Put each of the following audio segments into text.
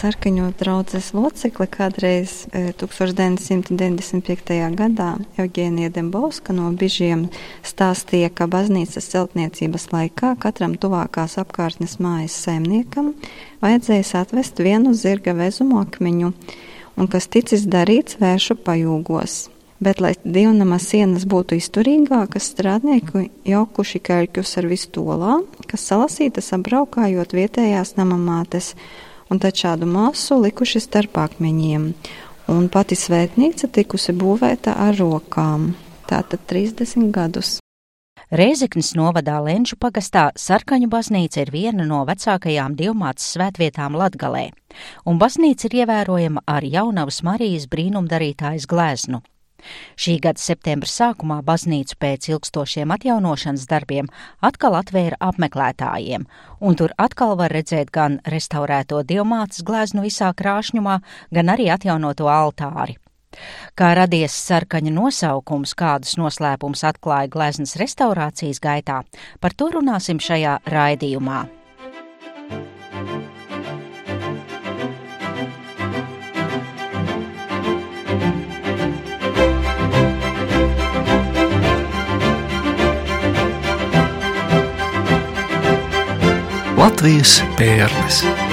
sarkaņu draudzes locekli kādreiz 1995. gadā Eugēnija Dembovska no Bižiem stāstīja, ka baznīcas celtniecības laikā katram tuvākās apkārtnes mājas saimniekam vajadzēja atvest vienu zirga vezumu akmeņu, un kas ticis darīts vēršu pajūgos. Bet, lai divnama sienas būtu izturīgākas, strādnieki jaukuši kaļķus ar vistolā, kas salasītas apbraukājot vietējās namamātes, un tad šādu masu likuši starp akmeņiem. Un pati svētnīca tikusi būvēta ar rokām. Tātad 30 gadus. Rēzeknis novadā Lenču pagastā Sarkaņu baznīca ir viena no vecākajām divmātas svētvietām Latgalē, un baznīca ir ievērojama ar jaunavas Marijas brīnumdarītājas glēznu. Šī gada septembra sākumā baznīcu pēc ilgstošiem atjaunošanas darbiem atkal atvēra apmeklētājiem, un tur atkal var redzēt gan restaurēto dievmātes gleznu visā krāšņumā, gan arī atjaunoto altāri. Kā radies sarkaņa nosaukums, kādus noslēpumus atklāja gleznas restaurācijas gaitā, par to runāsim šajā raidījumā. Latvijas pērles.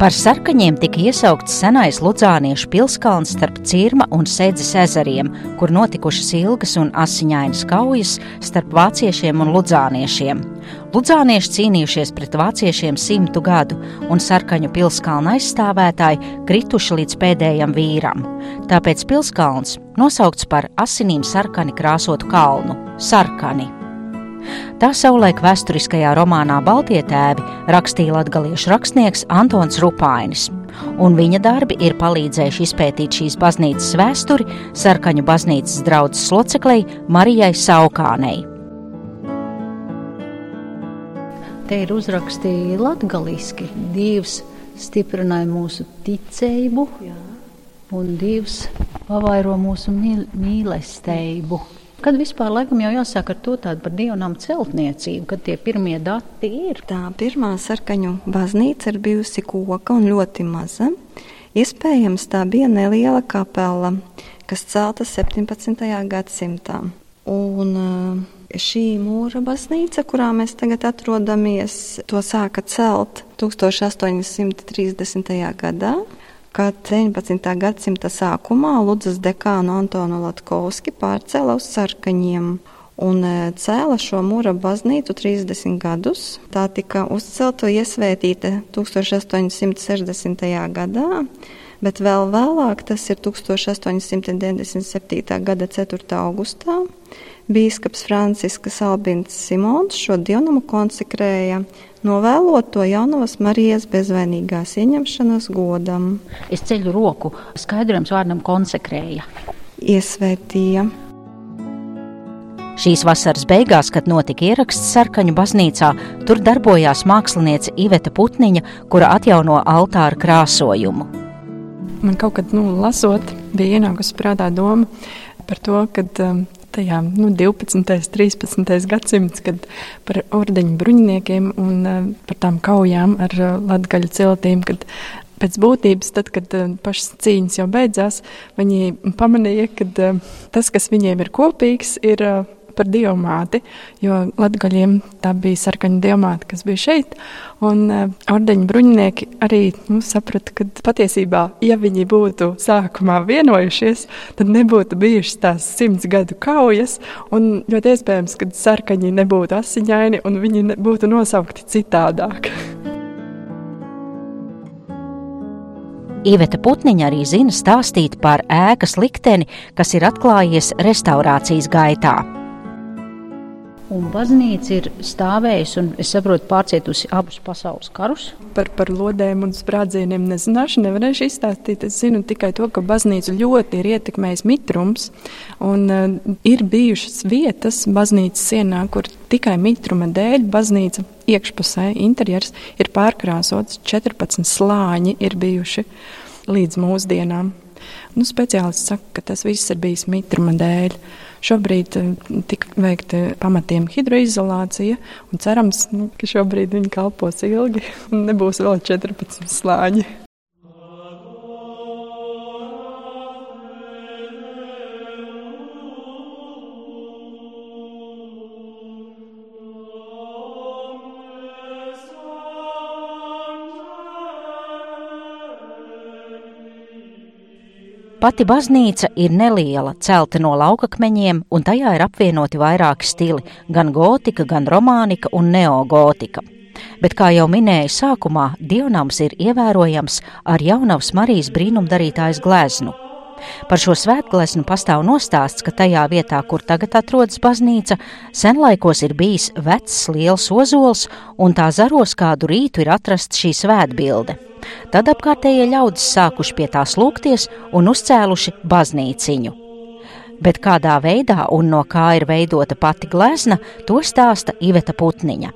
Par sarkaņiem tika iesaukts senais Ludzāniešu pilskalns starp Cirma un Sēdzes ezeriem, kur notikušas ilgas un asiņainas kaujas starp vāciešiem un ludzāniešiem. Ludzānieši cīnījušies pret vāciešiem simtu gadu, un sarkaņu pilskalna aizstāvētāji krituši līdz pēdējam vīram. Tāpēc pilskalns nosaukts par asinīm sarkani krāsotu kalnu - sarkani. Tā savulaik vēsturiskajā romānā Baltie tēvi rakstīja latgaliešu rakstnieks Antons Rupainis, un viņa darbi ir palīdzējuši izpētīt šīs baznīcas vēsturi sarkaņu baznīcas draudzes loceklei Marijai Saukānei. Te ir uzrakstīti latgaliski. Dievs stiprināja mūsu ticību, un Dievs pavairo mūsu mīlestību. Kad vispār laikam jau jāsāk ar to tādu par dievnām celtniecību, kad tie pirmie dati ir? Tā pirmā sarkaņu baznīca ir bijusi koka un ļoti maza. Iespējams, tā bija neliela kapela, kas celta 17. gadsimtā. Un eh, šī mūra baznīca, kurā mēs tagad atrodamies, to sāka celt 1830. gadā kad 19. gadsimta sākumā Ludzas dekānu Antonu Latkovski pārcēla uz sarkaņiem un e, cēla šo mūra baznīcu 30 gadus. Tā tika uzcelta iesvētīta 1860. gadā, bet vēl vēlāk, tas ir 1897. gada 4. augustā, bīskaps Franciskas Albins Simons šo dievnumu konsekrēja novēlot to jaunavas Marijas bezvainīgās ieņemšanas godam. Es ceļu roku skaidrojums vārdam konsekrēja. Iesvētīja. Šīs vasaras beigās, kad notika ieraksts Sarkaņu baznīcā, tur darbojās māksliniece Iveta Putniņa, kura atjauno altāra krāsojumu. Man kaut kad, nu, lasot, bija ienākusi prātā doma par to, ka um, tajā nu, 12. un 13. gadsimts, kad par ordeņu bruņiniekiem un uh, par tām kaujām ar uh, latgaļu ciltīm, kad pēc būtības, tad, kad uh, pašas cīņas jau beidzās, viņi pamanīja, ka tas, kas viņiem ir kopīgs, ir par dievmāti, jo latgaļiem tā bija sarkaņa dievmāte, kas bija šeit, un uh, ordeņa bruņinieki arī nu, saprata, ka patiesībā, ja viņi būtu sākumā vienojušies, tad nebūtu bijušas tās simts gadu kaujas, un ļoti iespējams, ka sarkaņi nebūtu asiņaini, un viņi būtu nosaukti citādāk. Iveta Putniņa arī zina stāstīt par ēkas likteni, kas ir atklājies restaurācijas gaitā. Un baznīca ir stāvējusi un, es saprotu, pārcietusi abus pasaules karus. Par, par lodēm un sprādzieniem nezināšu, nevarēšu izstāstīt. Es zinu tikai to, ka baznīcu ļoti ir ietekmējis mitrums. Un, uh, ir bijušas vietas baznīcas sienā, kur tikai mitruma dēļ baznīca iekšpusē interjers ir pārkrāsots. 14 slāņi ir bijuši līdz mūsdienām. Nu, speciālists saka, ka tas viss ir bijis mitruma dēļ. Šobrīd tika veikta pamatiem hidroizolācija, un cerams, nu, ka šobrīd viņi kalpos ilgi un nebūs vēl 14 slāņi. Pati baznīca ir neliela, celta no laukakmeņiem, un tajā ir apvienoti vairāki stili - gan gotika, gan romānika un neogotika. Bet, kā jau minēju sākumā, dievnams ir ievērojams ar jaunavas Marijas brīnumdarītājas gleznu. Par šo svētgleznu pastāv nostāsts, ka tajā vietā, kur tagad atrodas baznīca, senlaikos ir bijis vecs liels ozols, un tā zaros kādu rītu ir atrasts šī svētbilde. Tad apkārtējie ļaudis sākuši pie tās lūgties un uzcēluši baznīciņu. Bet kādā veidā un no kā ir veidota pati glezna, to stāsta Iveta Putniņa.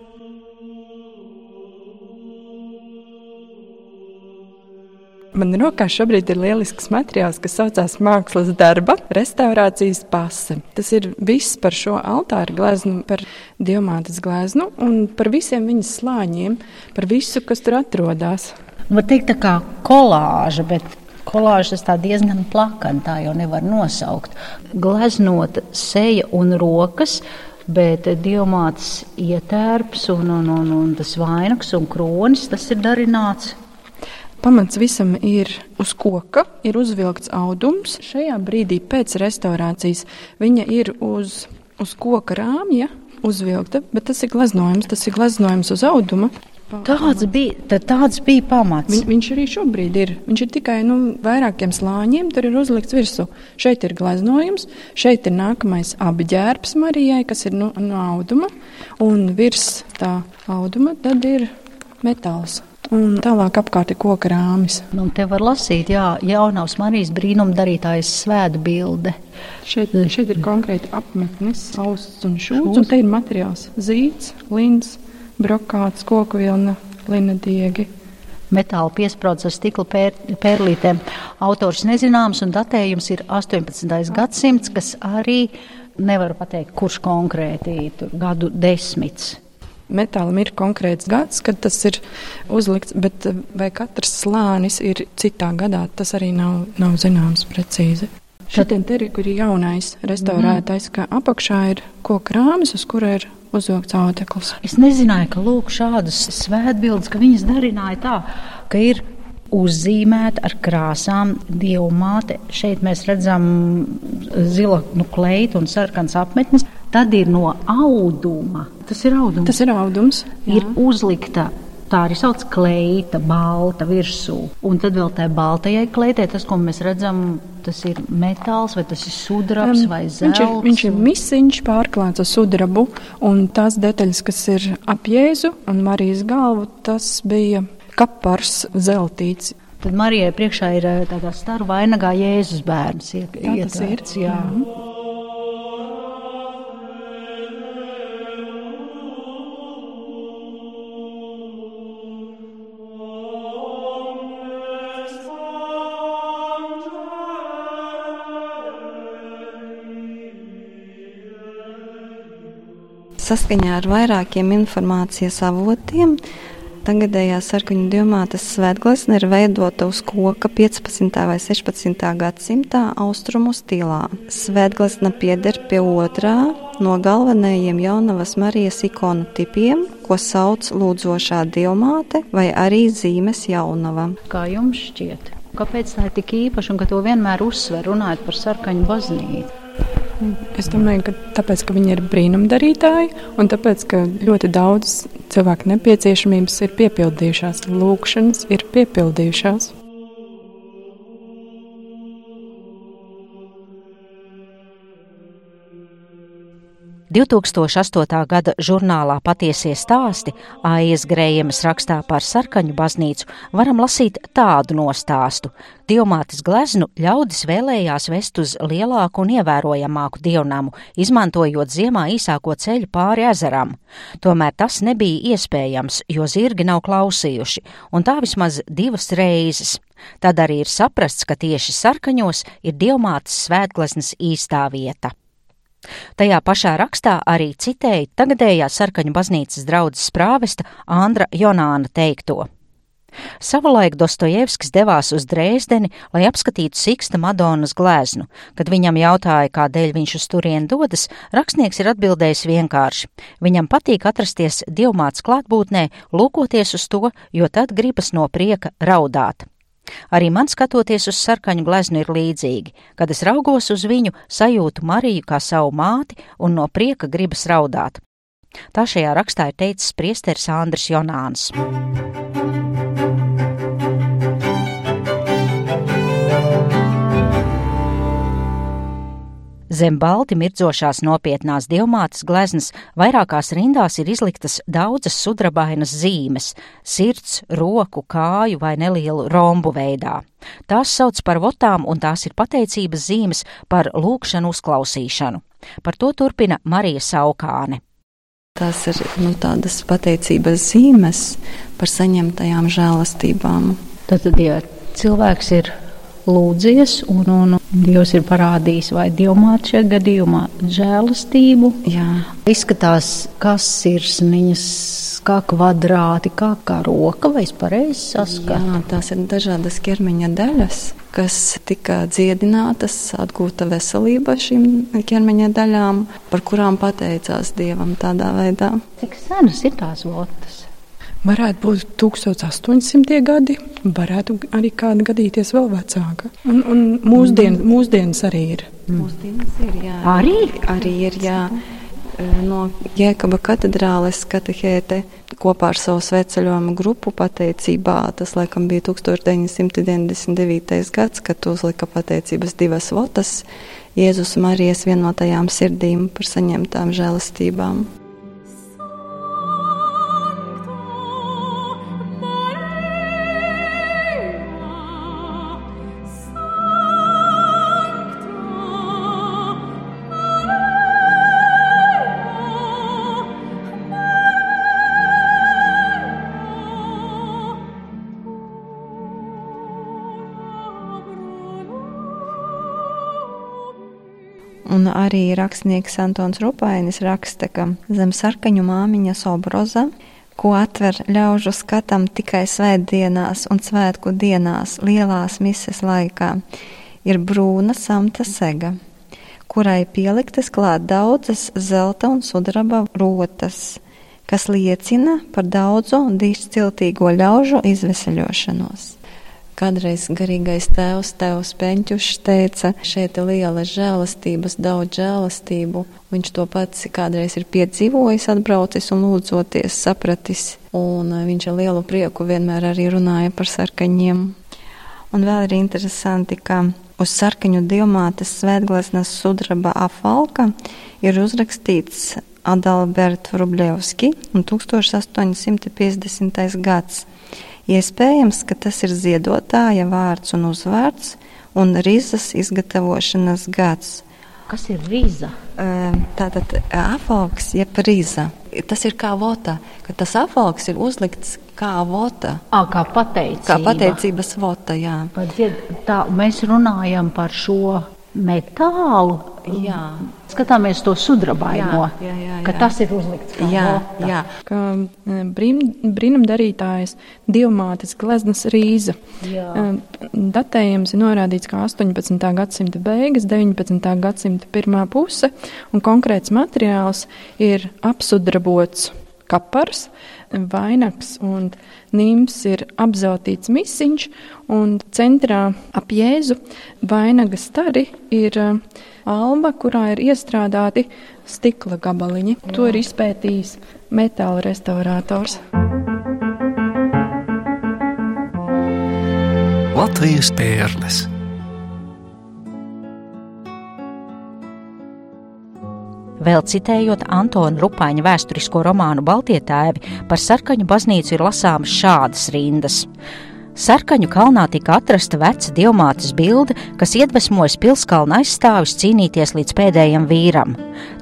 Man rokā šobrīd ir lielisks materiāls, kas saucās mākslas darba, restaurācijas pase. Tas ir viss par šo altāra gleznu, par diamātas gleznu un par visiem viņas slāņiem, par visu, kas tur atrodas. Var teikt, tā kā kolāža, bet kolāža tas diezgan plakana, tā jau nevar nosaukt. Gleznota seja un rokas, bet diamāts ietērps un, un, un, un tas vainags un kronis, tas ir darināts Pamats visam ir uz koka, ir uzvilkts audums. Šajā brīdī pēc restaurācijas viņa ir uz, uz koka rāmja uzvilkta, bet tas ir gleznojums, tas ir gleznojums uz auduma. Tāds bija, tāds bija pamats. Viņ, viņš arī šobrīd ir. Viņš ir tikai nu, vairākiem slāņiem, tur ir uzlikts virsū. Šeit ir gleznojums, šeit ir nākamais apģērbs Marijai, kas ir no, nu, no auduma, un virs tā auduma tad ir metāls. Un tālāk apkārt ir koka rāmis. Nu, te var lasīt, jā, jaunās Marijas brīnumdarītājas svēta bilde. Šeit, šeit ir konkrēti apmetnis, austs un šūts, un te ir materiāls zīts, lins, brokāts, koku vilna, lina diegi. Metāla piesprādzes ar stikla pēr, pērlītēm. Autors nezināms un datējums ir 18. gadsimts, kas arī nevar pateikt, kurš konkrēti gadu desmits. Metālam ir konkrēts gads, kad tas ir uzlikts, bet vai katrs slānis ir citā gadā, tas arī nav, nav zināms precīzi. Šodien te ir, jaunais restaurētais, mm. ka apakšā ir koka rāmis, uz kura ir uzvilkts auteklis. Es nezināju, ka lūk šādas svētbildes, ka viņas darināja tā, ka ir uzzīmēta ar krāsām dievu māte. Šeit mēs redzam zila nu, kleitu un sarkans apmetnis. Tad ir no auduma. Tas ir audums. Tas ir audums. Jā. Ir uzlikta tā arī sauc kleita, balta virsū. Un tad vēl tā baltajai kleitai, tas, ko mēs redzam, tas ir metāls, vai tas ir sudrabs um, vai zelts. Viņš ir, viņš ir misiņš pārklāts ar sudrabu, un tās detaļas, kas ir ap Jēzu un Marijas galvu, tas bija kapars zeltīts. Tad Marijai priekšā ir eh, tādā staru vainagā Jēzus bērns. Iet, tā tas ir. Jā. Mm -hmm. Saskaņā ar vairākiem informācijas avotiem tagadējā sarkaņu diamātas svētglezna ir veidota uz koka 15. vai 16. gadsimtā austrumu stilā. Svētglezna pieder pie otrā no galvenajiem jaunavas Marijas ikonu tipiem, ko sauc lūdzošā diamāte vai arī zīmes jaunava. Kā jums šķiet? Kāpēc tā ir tik īpaša un ka to vienmēr uzsver runājot par sarkaņu baznīcu? Es domāju, ka tāpēc, ka viņi ir brīnumdarītāji, un tāpēc, ka ļoti daudz cilvēku nepieciešamības ir piepildījušās, lūkšanas ir piepildījušās. 2008. gada žurnālā Patiesie stāsti Aijas Grējemas rakstā par sarkaņu baznīcu varam lasīt tādu nostāstu. Dievmātes gleznu ļaudis vēlējās vest uz lielāku un ievērojamāku dievnamu, izmantojot ziemā īsāko ceļu pāri ezeram. Tomēr tas nebija iespējams, jo zirgi nav klausījuši, un tā vismaz divas reizes. Tad arī ir saprasts, ka tieši sarkaņos ir dievmātes svētgleznas īstā vieta. Tajā pašā rakstā arī citēja tagadējā sarkaņu baznīcas draudzes prāvesta Andra Jonāna teikto. Savulaik Dostojevskis devās uz Dresdeni, lai apskatītu Siksta Madonas gleznu. Kad viņam jautāja, kādēļ viņš uz turieni dodas, rakstnieks ir atbildējis vienkārši. Viņam patīk atrasties dievmāts klātbūtnē, lūkoties uz to, jo tad gribas no prieka raudāt. Arī man skatoties uz sarkaņu gleznu ir līdzīgi. Kad es raugos uz viņu, sajūtu Mariju kā savu māti un no prieka gribas raudāt. Tā šajā rakstā ir teicis priesteris Andris Jonāns. Zem balti mirdzošās nopietnās diamātas gleznas vairākās rindās ir izliktas daudzas sudrabainas zīmes - sirds, roku, kāju vai nelielu rombu veidā. Tās sauc par votām, un tās ir pateicības zīmes par lūkšanu uzklausīšanu. Par to turpina Marija Saukāne. Tās ir nu, tādas pateicības zīmes par saņemtajām žēlastībām. Tad, ja cilvēks ir lūdzies, un, un Dievs ir parādījis vai dievmāte šajā gadījumā žēlastību. Jā. Izskatās, kas ir sniņas. Kā kvadrāti, kā, kā roka, vai es pareizi saskatu? Jā, tās ir dažādas ķermeņa daļas, kas tika dziedinātas, atgūta veselība šīm ķermeņa daļām, par kurām pateicās Dievam tādā veidā. Cik senas ir tās votas? Varētu būt 1800 gadi, varētu arī kāda gadīties vēl vecāka. Un, un mūsdien, mm. mūsdienas arī ir. Mūsdienas ir, jā. Arī? Arī ir, jā. No Jēkaba katedrāles katehēte kopā ar savu sveceļojumu grupu pateicībā, tas laikam bija 1999. gads, kad uzlika pateicības divas votas Jēzus Marijas vienotajām sirdīm par saņemtām žēlastībām. Arī rakstnieks Antons Rupainis raksta, ka zem sarkaņu māmiņas obroza, ko atver ļaužu skatam tikai svētdienās un svētku dienās lielās mises laikā, ir brūna samta sega, kurai pieliktas klāt daudzas zelta un sudraba rotas, kas liecina par daudzu dīšciltīgo ļaužu izveseļošanos. Kādreiz garīgais tēvs, tēvs Peņķušs teica, šeit ir liela žēlastības, daudz žēlastību. Viņš to pats kādreiz ir piedzīvojis, atbraucis un lūdzoties, sapratis. Un viņš ar lielu prieku vienmēr arī runāja par sarkaņiem. Un vēl ir interesanti, ka uz sarkaņu diamātes svētgleznas sudraba afalka ir uzrakstīts Adalberts Rublevski un 1850. gads. Iespējams, ka tas ir ziedotāja vārds un uzvārds un rizas izgatavošanas gads. Kas ir rīza? Tātad apaugs, jeb rīza. Tas ir kā vota, ka tas apaugs ir uzlikts kā vota. À, kā pateicība. Kā pateicības vota, jā. Tā, mēs runājam par šo metālu. Jā. Skatāmies to sudrabaino, jā, jā, jā, jā. ka tas ir uzlikts kā jā, vota. jā. Kā brīn, brīnumdarītājs Dievmātes gleznas rīza. Jā. Datējums ir norādīts kā 18. gadsimta beigas, 19. gadsimta pirmā puse, un konkrēts materiāls ir apsudrabots kapars, vainags un nīms ir apzautīts misiņš, un centrā ap jēzu vainaga stari ir uh, alba, kurā ir iestrādāti stikla gabaliņi. Jā. To ir izpētījis metāla restaurators. Latvijas pērles. Vēl citējot Antona Rupāņa vēsturisko romānu Baltie tēvi, par sarkaņu baznīcu ir lasāmas šādas rindas. Sarkaņu kalnā tika atrasta veca diamātes bilde, kas iedvesmojas pilskalna aizstāvis cīnīties līdz pēdējam vīram.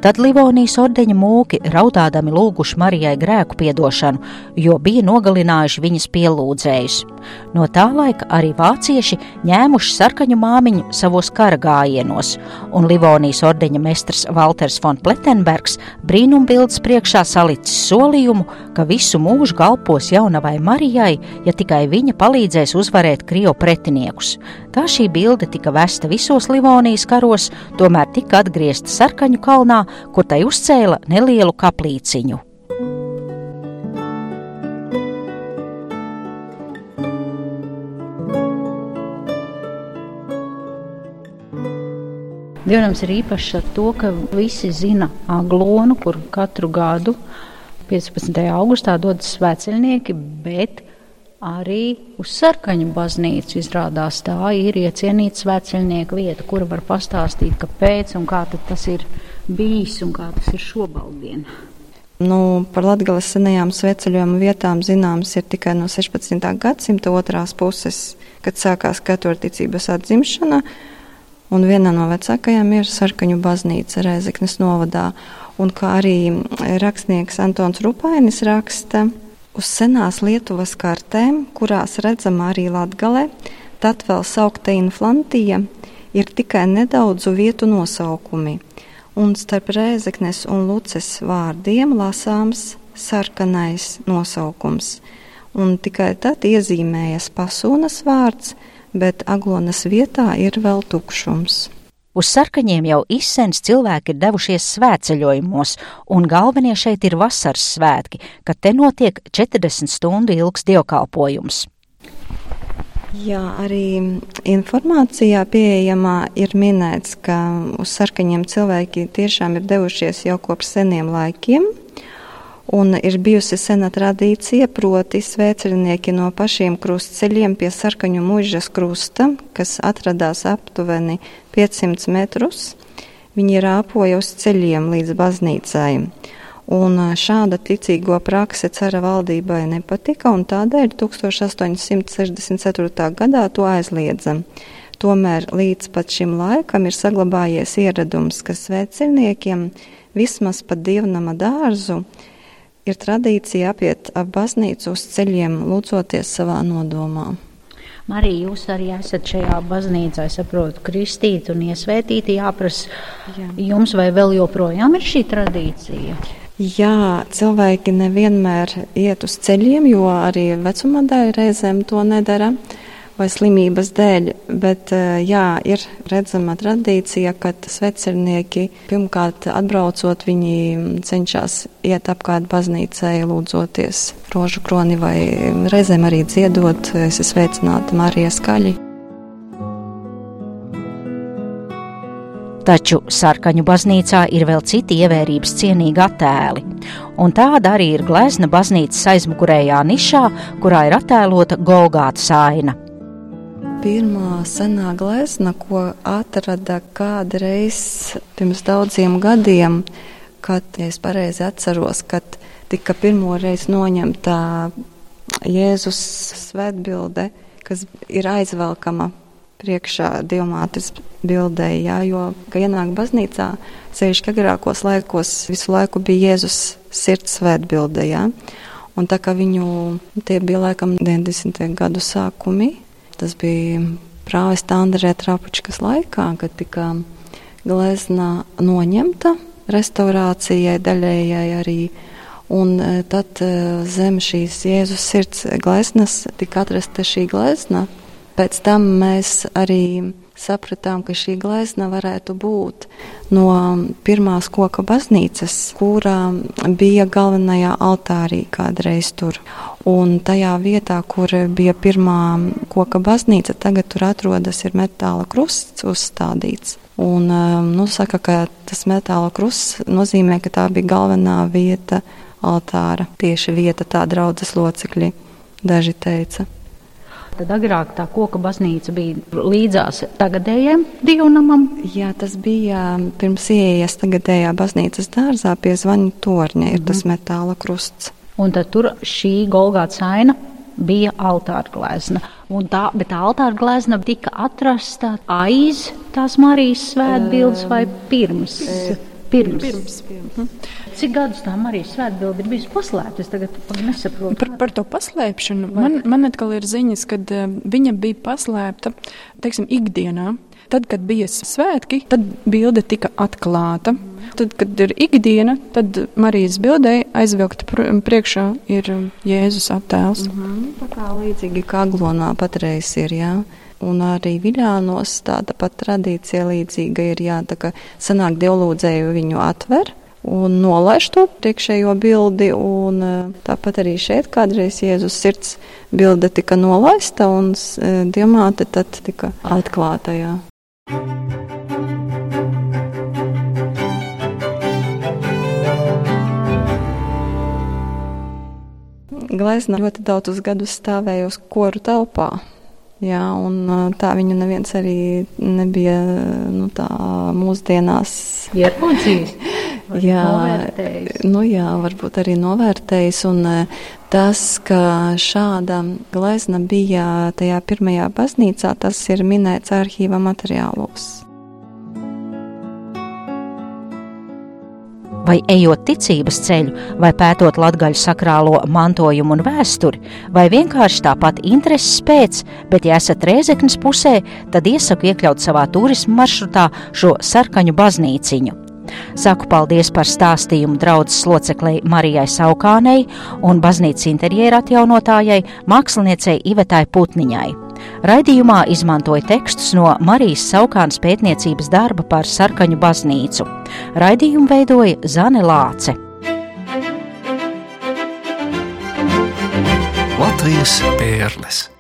Tad Livonijas ordeņa mūki raudādami lūguši Marijai grēku piedošanu, jo bija nogalinājuši viņas pielūdzējus. No tā laika arī vācieši ņēmuši sarkaņu māmiņu savos kara gājienos, un Livonijas ordeņa mestrs Walters von Plettenbergs brīnumbildes priekšā salicis solījumu, ka visu mūžu galpos jaunavai Marijai, ja tikai viņa palīdz palīdzēs uzvarēt Krievu pretiniekus. Tā šī bilde tika vesta visos Livonijas karos, tomēr tika atgriezta Sarkaņu kalnā, kur tai uzcēla nelielu kaplīciņu. Dievnams ir īpašs ar to, ka visi zina aglonu, kur katru gadu 15. augustā dodas svētceļnieki, bet arī uz sarkaņu baznīcu izrādās tā ir iecienīta svētceļnieka vieta, kura var pastāstīt, kāpēc un kā tas ir bijis un kā tas ir šobaldien. Nu, par Latgales senajām sveceļojuma vietām zināms ir tikai no 16. gadsimta otrās puses, kad sākās katoļticības atzimšana, un viena no vecākajām ir Sarkaņu baznīca Rēzeknes novadā, un kā arī rakstnieks Antons Rupainis raksta, Uz senās Lietuvas kartēm, kurās redzama arī Latgale, tad vēl saukta inflantija, ir tikai nedaudzu vietu nosaukumi, un starp Rēzeknes un Luces vārdiem lasāms sarkanais nosaukums, un tikai tad iezīmējas pasūnas vārds, bet aglonas vietā ir vēl tukšums. Uz sarkaņiem jau izsens cilvēki ir devušies svētceļojumos, un galvenie šeit ir vasaras svētki, kad te notiek 40 stundu ilgs dievkalpojums. Jā, arī informācijā pieejamā ir minēts, ka uz sarkaņiem cilvēki tiešām ir devušies jau kopš seniem laikiem. Un ir bijusi sena tradīcija, proti svētceļnieki no pašiem krustceļiem pie sarkaņu mužas krusta, kas atradās aptuveni 500 metrus, viņi rāpoja uz ceļiem līdz baznīcai. Un šāda ticīgo prakse cara valdībai nepatika, un tādēļ 1864. gadā to aizliedza. Tomēr līdz pat šim laikam ir saglabājies ieradums, ka svētceļniekiem vismaz pa dievnama dārzu ir tradīcija apiet ap baznīcu uz ceļiem, lūdzoties savā nodomā. Marija, jūs arī esat šajā baznīcā, saprotu, kristīti un iesvētīti. Jāprasa Jā. jums, vai vēl joprojām ir šī tradīcija? Jā, cilvēki nevienmēr iet uz ceļiem, jo arī vecuma dēļ reizēm to nedara. Uh, vai slimības dēļ, bet eh, jā, ir redzama tradīcija, ka svecernieki pirmkārt atbraucot, viņi cenšas iet apkārt baznīcai, lūdzoties rožu kroni vai reizēm arī dziedot, es esmu sveicināta Marija skaļi. Taču sarkaņu baznīcā ir vēl citi ievērības cienīgi attēli, un tāda arī ir glezna baznīcas aizmugurējā nišā, kurā ir attēlota Golgāta saina pirmā senā glezna, ko atrada kādreiz pirms daudziem gadiem, kad, ja es pareizi atceros, kad tika pirmo reizi noņemta Jēzus svētbilde, kas ir aizvelkama priekšā diamātes bildē, jā, jo, kad ienāk baznīcā, sevišķi agrākos laikos, visu laiku bija Jēzus sirds svētbilde, jā. Un tā kā viņu, tie bija laikam 90. gadu sākumi, Tas bija prāvesta Andrē Trapučkas laikā, kad tika glezna noņemta restaurācijai daļējai arī. Un e, tad e, zem šīs Jēzus sirds gleznas tika atrasta šī glezna. Pēc tam mēs arī sapratām, ka šī glezna varētu būt no pirmās koka baznīcas, kurā bija galvenajā altārī kādreiz tur. Un tajā vietā, kur bija pirmā koka baznīca, tagad tur atrodas metāla krusts uzstādīts. Un, um, nu, saka, ka tas metāla krusts nozīmē, ka tā bija galvenā vieta altāra, tieši vieta tā draudzes locekļi, daži teica. Tad agrāk tā koka baznīca bija līdzās tagadējiem dievnamam. Jā, tas bija pirms ieejas tagadējā baznīcas dārzā pie zvaņu torņa, ir tas metāla krusts. Un tad tur šī Golgāta aina bija altāra glezna. Un tā, bet tā altāra glezna tika atrasta aiz tās Marijas svētbildes vai pirms? Pirms. Pirms, pirms. Cik gadus tā Marijas svētbilde ir bijusi paslēpta? Es tagad nesaprotu. Par, par to paslēpšanu man, man atkal ir ziņas, ka uh, viņa bija paslēpta teiksim, ikdienā. Tad, kad bija svētki, tad bilde tika atklāta. Tad, kad ir ikdiena, tad Marijas bildē aizvilkta priekšā ir Jēzus attēls. Mm -hmm. Tā kā līdzīgi kā Aglonā patreiz ir, jā. Un arī Viļānos tāda pat tradīcija līdzīga ir, jā, tā kā sanāk dievlūdzēju viņu atver un nolaiž to priekšējo bildi. Un, tāpat arī šeit kādreiz Jēzus sirds bilde tika nolaista un diamāte tad tika atklāta. Jā. Glezna ļoti daudzus gadus stāvēja uz koru telpā. Jā, un tā viņu neviens arī nebija nu, tā mūsdienās ieraudzījis. Jā, nu jā, varbūt arī novērtējis. Un tas, ka šāda glezna bija tajā pirmajā baznīcā, tas ir minēts arhīva materiālos. vai ejot ticības ceļu, vai pētot latgaļu sakrālo mantojumu un vēsturi, vai vienkārši tāpat intereses pēc, bet ja esat Rēzeknes pusē, tad iesaku iekļaut savā turismu maršrutā šo sarkaņu baznīciņu. Saku paldies par stāstījumu draudzes loceklei Marijai Saukānei un baznīcas interjera atjaunotājai māksliniecei Ivetai Putniņai. Raidījumā izmantoja tekstus no Marijas Saukānas pētniecības darba par sarkaņu baznīcu. Raidījumu veidoja Zane Lāce. Latvijas pērles.